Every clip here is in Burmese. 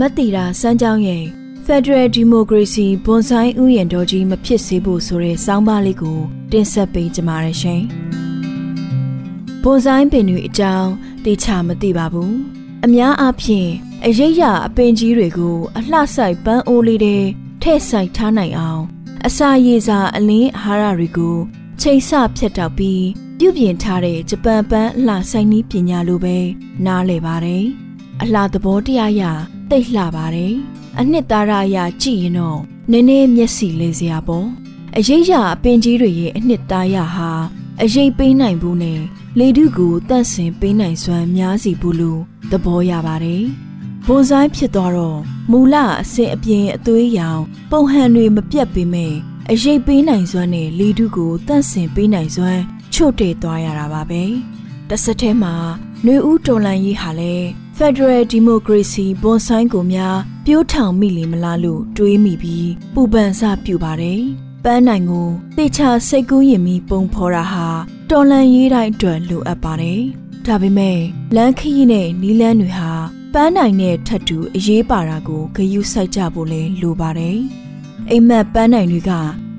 မတ်တီတာစမ်းကြောင်းရဲ့ Federal Democracy ဘွန်ဆိုင်ဥယျာဉ်တော်ကြီးမဖြစ်စေဖို့ဆိုတဲ့စောင်းပါးလေးကိုတင်ဆက်ပေးကြပါရရှင်။ဘွန်ဆိုင်ပင်တွေအကြောင်းတေချာမသိပါဘူး။အများအားဖြင့်အရိပ်ရအပင်ကြီးတွေကို အလှဆိုင်ပန်းအိုးလေးတွေထည့်ဆိုင်ထားနိုင်အောင် အစာရည်စာအလင်းအာဟာရတွေကိုချိန်ဆဖြတ်တောက်ပြီးပြုပြင်ထားတဲ့ဂျပန်ပန်းအလှဆိုင်နည်းပညာလိုပဲနားလည်ပါတယ်။ အလှသဘောတရားရတိတ်လှပါတယ်။အနှစ်သာရအရကြည့်ရင်တော့နည်းနည်းမျက်စိလေးစရာပေါ့။အရေးရအပင်ကြီးတွေရဲ့အနှစ်သာရဟာအရေးပေးနိုင်ဘူးနဲ့လေတုကိုတန့်စင်ပေးနိုင်စွမ်းများစီဘူးလို့သဘောရပါတယ်။ဘွန်ဆိုင်ဖြစ်သွားတော့မူလအစစ်အပြင်အသွေးရောင် ပုံဟန်တွေမပြတ်ပေမဲ့အရေးပေးနိုင်စွမ်းနဲ့လေတုကိုတန့်စင်ပေးနိုင်စွမ်းချို့တဲ့သွားရတာပါပဲ။တစ်ဆက်တည်းမှာနှွေဦးတော်လန်ရေးဟာလည်း Federal Democracy ဘွန်ဆိုင်ကိုများပြိုးထောင်မိလေမလားလို့တွေးမိပြီးပူပန်စပြူပါတယ်။ပန်းနိုင်ကိုတေချာစိတ်ကူးရင်ပြီးပုံဖော်တာဟာတော်လန်ရေးတိုင်းအတွက်လိုအပ်ပါတယ်။ဒါပေမဲ့လမ်းခရီးနဲ့နီးလန်းတွေဟာပန်းနိုင်တဲ့ထပ်တူအရေးပါတာကိုဂယုစိုက်ကြဖို့လဲလိုပါတယ်။အိမ်မက်ပန်းနိုင်တွေက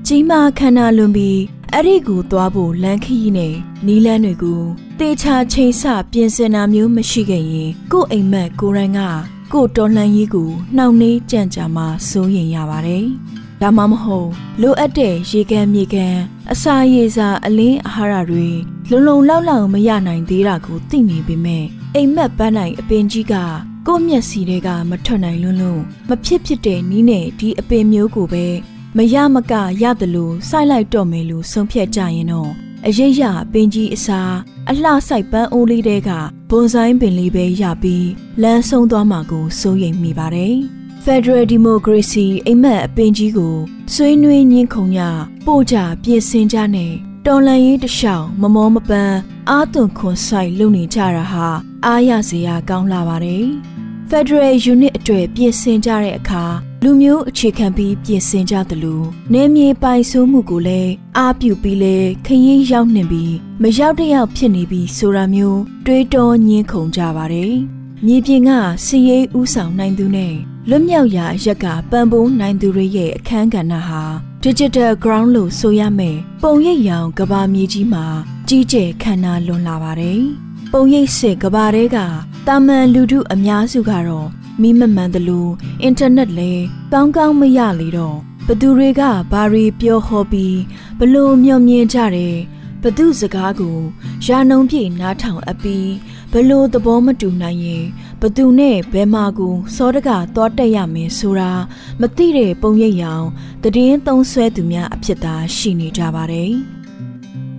ကြီးမားခန္ဓာလွန်ပြီး အဲ့ဒီကိုသွားဖို့လမ်းခရီးနဲ့နီးလန်းတွေကိုတေချာချိန်ဆပြင်ဆင်တာမျိုးမရှိခဲ့ရင်ကို့အိမ်မက်ကိုရိုင်းကကို့တော်လှန်ရေးကိုနှောင့်နှေးကြံ့ကြာမှစိုးရင်ရပါတယ်။ဒါမှမဟုတ်လိုအပ်တဲ့ရေကန်မြေကန်အစာရေစာအလင်းအာဟာရတွေလုံလုံလောက်လောက်မရနိုင်သေးတာကိုသိနေပေမဲ့အိမ်မက်ပန်းနိုင်အပင်ကြီးကကို့မျက်စီတွေကမထွက်နိုင်လွန်းလို့မဖြစ်ဖြစ်တဲ့နီးနဲ့ဒီအပင်မျိုးကိုပဲ မရမကရတယ်လို့စိုက်လိုက်တော့မယ်လို့ဆုံးဖြတ်ကြရင်တော့အရေးရပင်ကြီးအစာအလှဆိုင်ပန်းအိုးလေးတဲကဘွန်ဆိုင်ပင်လေးပဲရပြီးလမ်းဆုံးသွားမှာကိုစိုးရိမ်မိပါတယ်။ Federal Democracy အိမ်မက်အပင်ကြီးကိုဆွေးနွေးညှင်းခုန်ကြပို့ကြပြင်ဆင်ကြနဲ့တော်လန်ရေးတလျှောက်မမောမပန်းအာသွန်ခွန်ဆိုင်လုပ်နေကြတာဟာအားရစရာကောင်းလာပါတယ်။ Federal Unit အတွက်ပြင်ဆင်ကြတဲ့အခါ လူမျိုးအခြေခံပြီးပြင်ဆင်ကြသလိုနေမြေပိုင်ဆိုးမှုကိုလည်းအားပြုပြီးလဲခရီးရောက်နှင်ပြီးမရောက်တယောက်ဖြစ်နေပြီးဆိုတာမျိုးတွေးတောညင်းခုန်ကြပါတယ်။မြေပြင်ကစီရေးဥဆောင်နိုင်သူနဲ့လွတ်မြောက်ရာအရက်ကပံပိုးနိုင်သူတွေရဲ့အခန်းကဏ္ဍဟာ Digital Ground လို့ဆိုရမယ်ပုံရိပ်ရောင်ကဘာမြေကြီးမှာကြီးကျယ်ခမ်းနားလွန်လာပါတယ်။ ပုံရိပ်စစ်ကဘာတဲကတာမန်လူထုအများစုကတော့မိမမှန်သလိုအင်တာနက်လည်းကောင်းကောင်းမရလေတော့ဘသူတွေကဘာတွေပြောဟောပြီးဘလို့မျှော်မြင်ကြတယ်ဘသူစကားကိုရာနှုံပြည့်နားထောင်အပ်ပြီးဘလို့သဘောမတူနိုင်ရင်ဘသူနဲ့ဘဲမာကိုစောတကသွားတက်ရမယ်ဆိုတာမသိတဲ့ပုံရိပ်ရောင်တည်င်းသုံးဆွဲသူများအဖြစ်သာရှိနေကြပါတယ်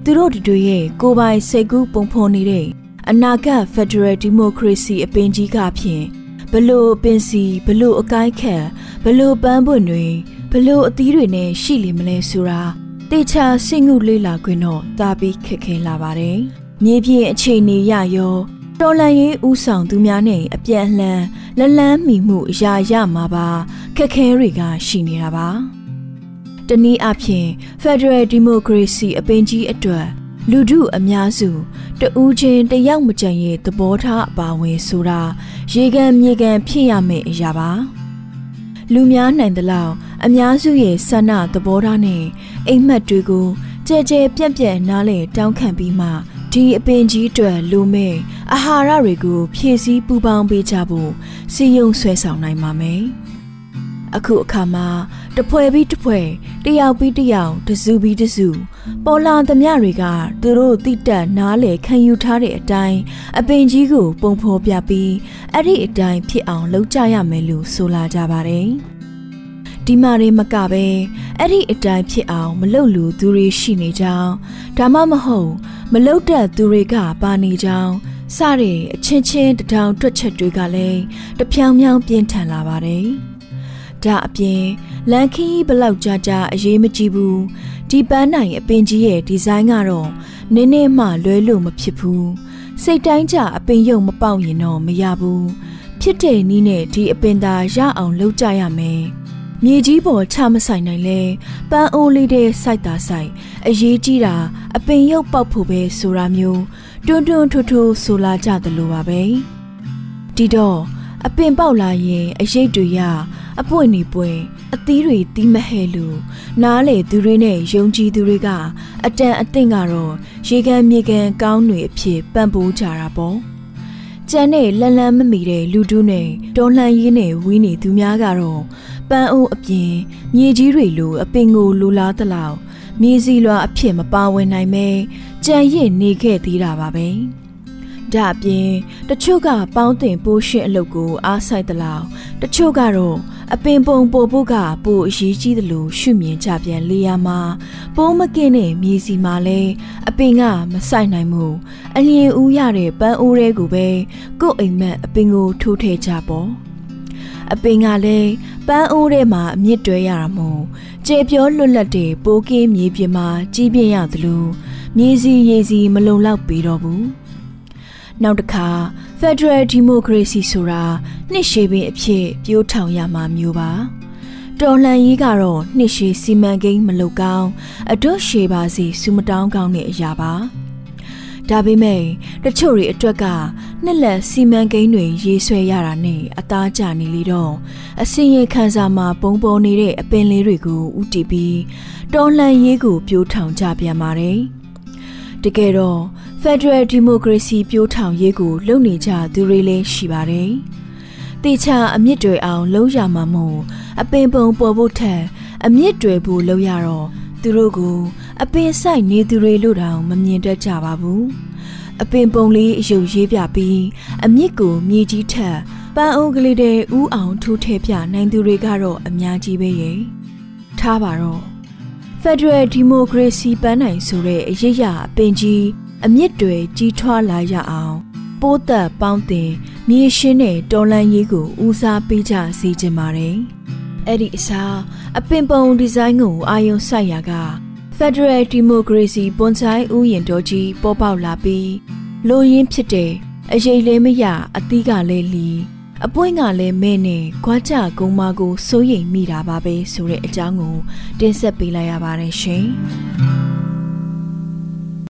သူတို့တို့ရဲ့ကိုပိုင်စိတ်ကူးပုံဖော်နေတဲ့ အနာဂတ် Federal Democracy အပင်ကြီးကဖြင့်ဘလို့ပင်စီဘလို့အကိုက်ခက်ဘလို့ပန်းပွင့်တွေဘလို့အသီးတွေနဲ့ရှိလိမ့်မလဲဆိုတာတေချာစိတ်ငုလေးလာခွင့်တော့တာပြီးခက်ခဲလာပါတယ်။မြေပြင်အခြေအနေရရောတော်လန်ရေးဥဆောင်သူများနဲ့အပြန်အလှန်လလန်းမိမှုအရာရမှာပါခက်ခဲတွေကရှိနေတာပါ။တနည်းအားဖြင့် Federal Democracy အပင်ကြီးအတွက် လူထုအများစုတဦးချင်းတယောက်မကြံရဲ့သဘောထားအပါဝင်ဆိုတာရေကန်မြေကန်ဖြစ်ရမယ့်အရာပါလူများနိုင်သလောက်အများစုရဲ့ဆန္ဒသဘောထားနဲ့အိမ်မက်တွေကိုကြဲကြဲပြန့်ပြန့်နားလေတောင်းခံပြီးမှဒီအပင်ကြီးတွေလူမဲ့အာဟာရတွေကိုဖြည့်ဆည်းပူပေါင်းပေးကြဖို့စီယုံဆွဲဆောင်နိုင်ပါမယ် အခုအခါမှာတဖွဲပြီးတဖွဲတယောက်ပြီးတယောက်တစုပြီးတစုပေါ်လာသမျှတွေကသူတို့တိတက်နားလေခံယူထားတဲ့အတိုင်းအပင်ကြီးကိုပုံဖော်ပြပြီးအဲ့ဒီအတိုင်းဖြစ်အောင်လုပ်ကြရမယ်လို့ဆိုလာကြပါတယ်ဒီမာတွေမကပဲအဲ့ဒီအတိုင်းဖြစ်အောင်မလုပ်လူသူတွေရှိနေကြောင်းဒါမှမဟုတ်မလုပ်တတ်သူတွေကပါနေကြောင်းစတဲ့အချင်းချင်းတထောင်တွက်ချက်တွေကလည်းတဖြောင်ဖြောင်ပြင်းထန်လာပါတယ် ဒါအပြင်လန်ခီးဘလောက်ကြာကြာအရေးမကြီးဘူးဒီပန်းနိုင်အပင်ကြီးရဲ့ဒီဇိုင်းကတော့နင်းနေမှလွဲလို့မဖြစ်ဘူးစိတ်တိုင်းကြအပင်ရုံမပေါက်ရင်တော့မရဘူးဖြစ်တဲ့နီးနဲ့ဒီအပင်သာရအောင်လုပ်ကြရမယ်မြေကြီးပေါ်ချမဆိုင်နိုင်လဲပန်းအိုးလေးတဲ့စိုက်တာစိုက်အရေးကြီးတာအပင်ရုပ်ပေါက်ဖို့ပဲဆိုတာမျိုးတွန်းတွန်းထွတ်ထွတ်ဆိုလာကြသလိုပါပဲဒီတော့အပင်ပေါက်လာရင်အရိတ်တွေရ အပွင့်နေပွင့်အသီးတွေတီးမဟဲလို့နားလေသူတွေနဲ့ယုံကြည်သူတွေကအတန်အသင့်ကတော့ရေကန်မြေကန်ကောင်းတွေအဖြစ်ပံ့ပိုးကြတာပေါ့ကျန်တဲ့လန်လန်မမီတဲ့လူတူးနဲ့တော်လှန်ရေးနဲ့ဝင်းနေသူများကတော့ပန်းအိုးအပြင်မြေကြီးတွေလိုအပင်ကိုလူလားတလောက်မြေစီလွာအဖြစ်မပါဝင်နိုင်မဲကြံရစ်နေခဲ့သေးတာပါပဲ ဒါအပြင်တချို့ကပေါင်းတင်ပိုးရှင်းအလုပ်ကိုအားဆိုင်တလောက်တချို့ကတော့အပင်ပုံပို့ဖို့ကပိုအရေးကြီးသလိုရှုမြင်ကြပြန်လေယာမှာပိုးမကင်းတဲ့မြေစီမှာလဲအပင်ကမဆိုင်နိုင်မှုအလျင်ဦးရတဲ့ပန်းအိုးတွေကိုပဲကို့အိမ်မက်အပင်ကိုထိုးထည့်ကြပေါ့အပင်ကလည်းပန်းအိုးထဲမှာအမြင့်တွဲရတာမို့ကျေပြောလွတ်လပ်တဲ့ပိုးကင်းမြေပြင်မှာကြီးပြင်းရသလိုမြေစီရေစီမလုံလောက်ပေတော့ဘူး နောက်တစ်ခါ Federal Democracy ဆိုတာနှစ်ရှည်ပင်အဖြစ်ပြိုးထောင်ရမှာမျိုးပါတော်လှန်ရေးကတော့နှစ်ရှည်စီမံကိန်းမလုပ်ကောင်းအတွတ်ရှည်ပါစီစူမတောင်းကောင်းတဲ့အရာပါဒါပေမဲ့တချို့တွေအတွက်ကနှစ်လက်စီမံကိန်းတွေရေးဆွဲရတာနဲ့အသားကျနေလေတော့အစင်ရခန်းစာမှာပုံပေါ်နေတဲ့အပင်လေးတွေကိုဥတီပြီးတော်လှန်ရေးကိုပြိုးထောင်ကြပြန်ပါတယ်တကယ်တော့ Federal Democracy ပြိုးထောင်ရေးကိုလုပ်နေကြသူတွေလည်းရှိပါတယ်။တေချာအမြင့်တွေအောင်လုံးရမှာမို့အပင်ပုံပေါ်ဖို့ထက်အမြင့်တွေဖို့လုပ်ရတော့သူတို့ကိုအပင်ဆိုင်နေသူတွေလို့တောင်မမြင်တတ်ကြပါဘူး။အပင်ပုံလေးအယုတ်ရေးပြပြီးအမြင့်ကိုမြေကြီးထက်ပန်းအုပ်ကလေးတဲ့ဥအောင်ထိုးထဲပြနိုင်သူတွေကတော့အများကြီးပဲရဲ့။ထားပါတော့ Federal Democracy ပန်းနိုင်ဆိုတဲ့အရေးရအပင်ကြီး အမြင့်တွေကြီးထွားလာရအောင် ပိုးသက်ပေါင်းတင်မြေရှင်းတဲ့တော်လန်ရေးကိုဦးစားပေးကြစေချင်ပါတယ်။အဲ့ဒီအစားအပင်ပုံဒီဇိုင်းကိုအာယုံစိုက်ရာက Federal Democracy ပွန်ဆိုင်ဥယျာဉ်တော်ကြီးပေါ်ပေါက်လာပြီးလိုရင်းဖြစ်တဲ့အရေးလေးမရအသီးကလည်းလီအပွင့်ကလည်းမဲနဲ့ခွာကြကုံမာကိုစိုးရိမ်မိတာပါပဲဆိုတဲ့အကြောင်းကိုတင်ဆက်ပေးလိုက်ရပါတယ်ရှင်။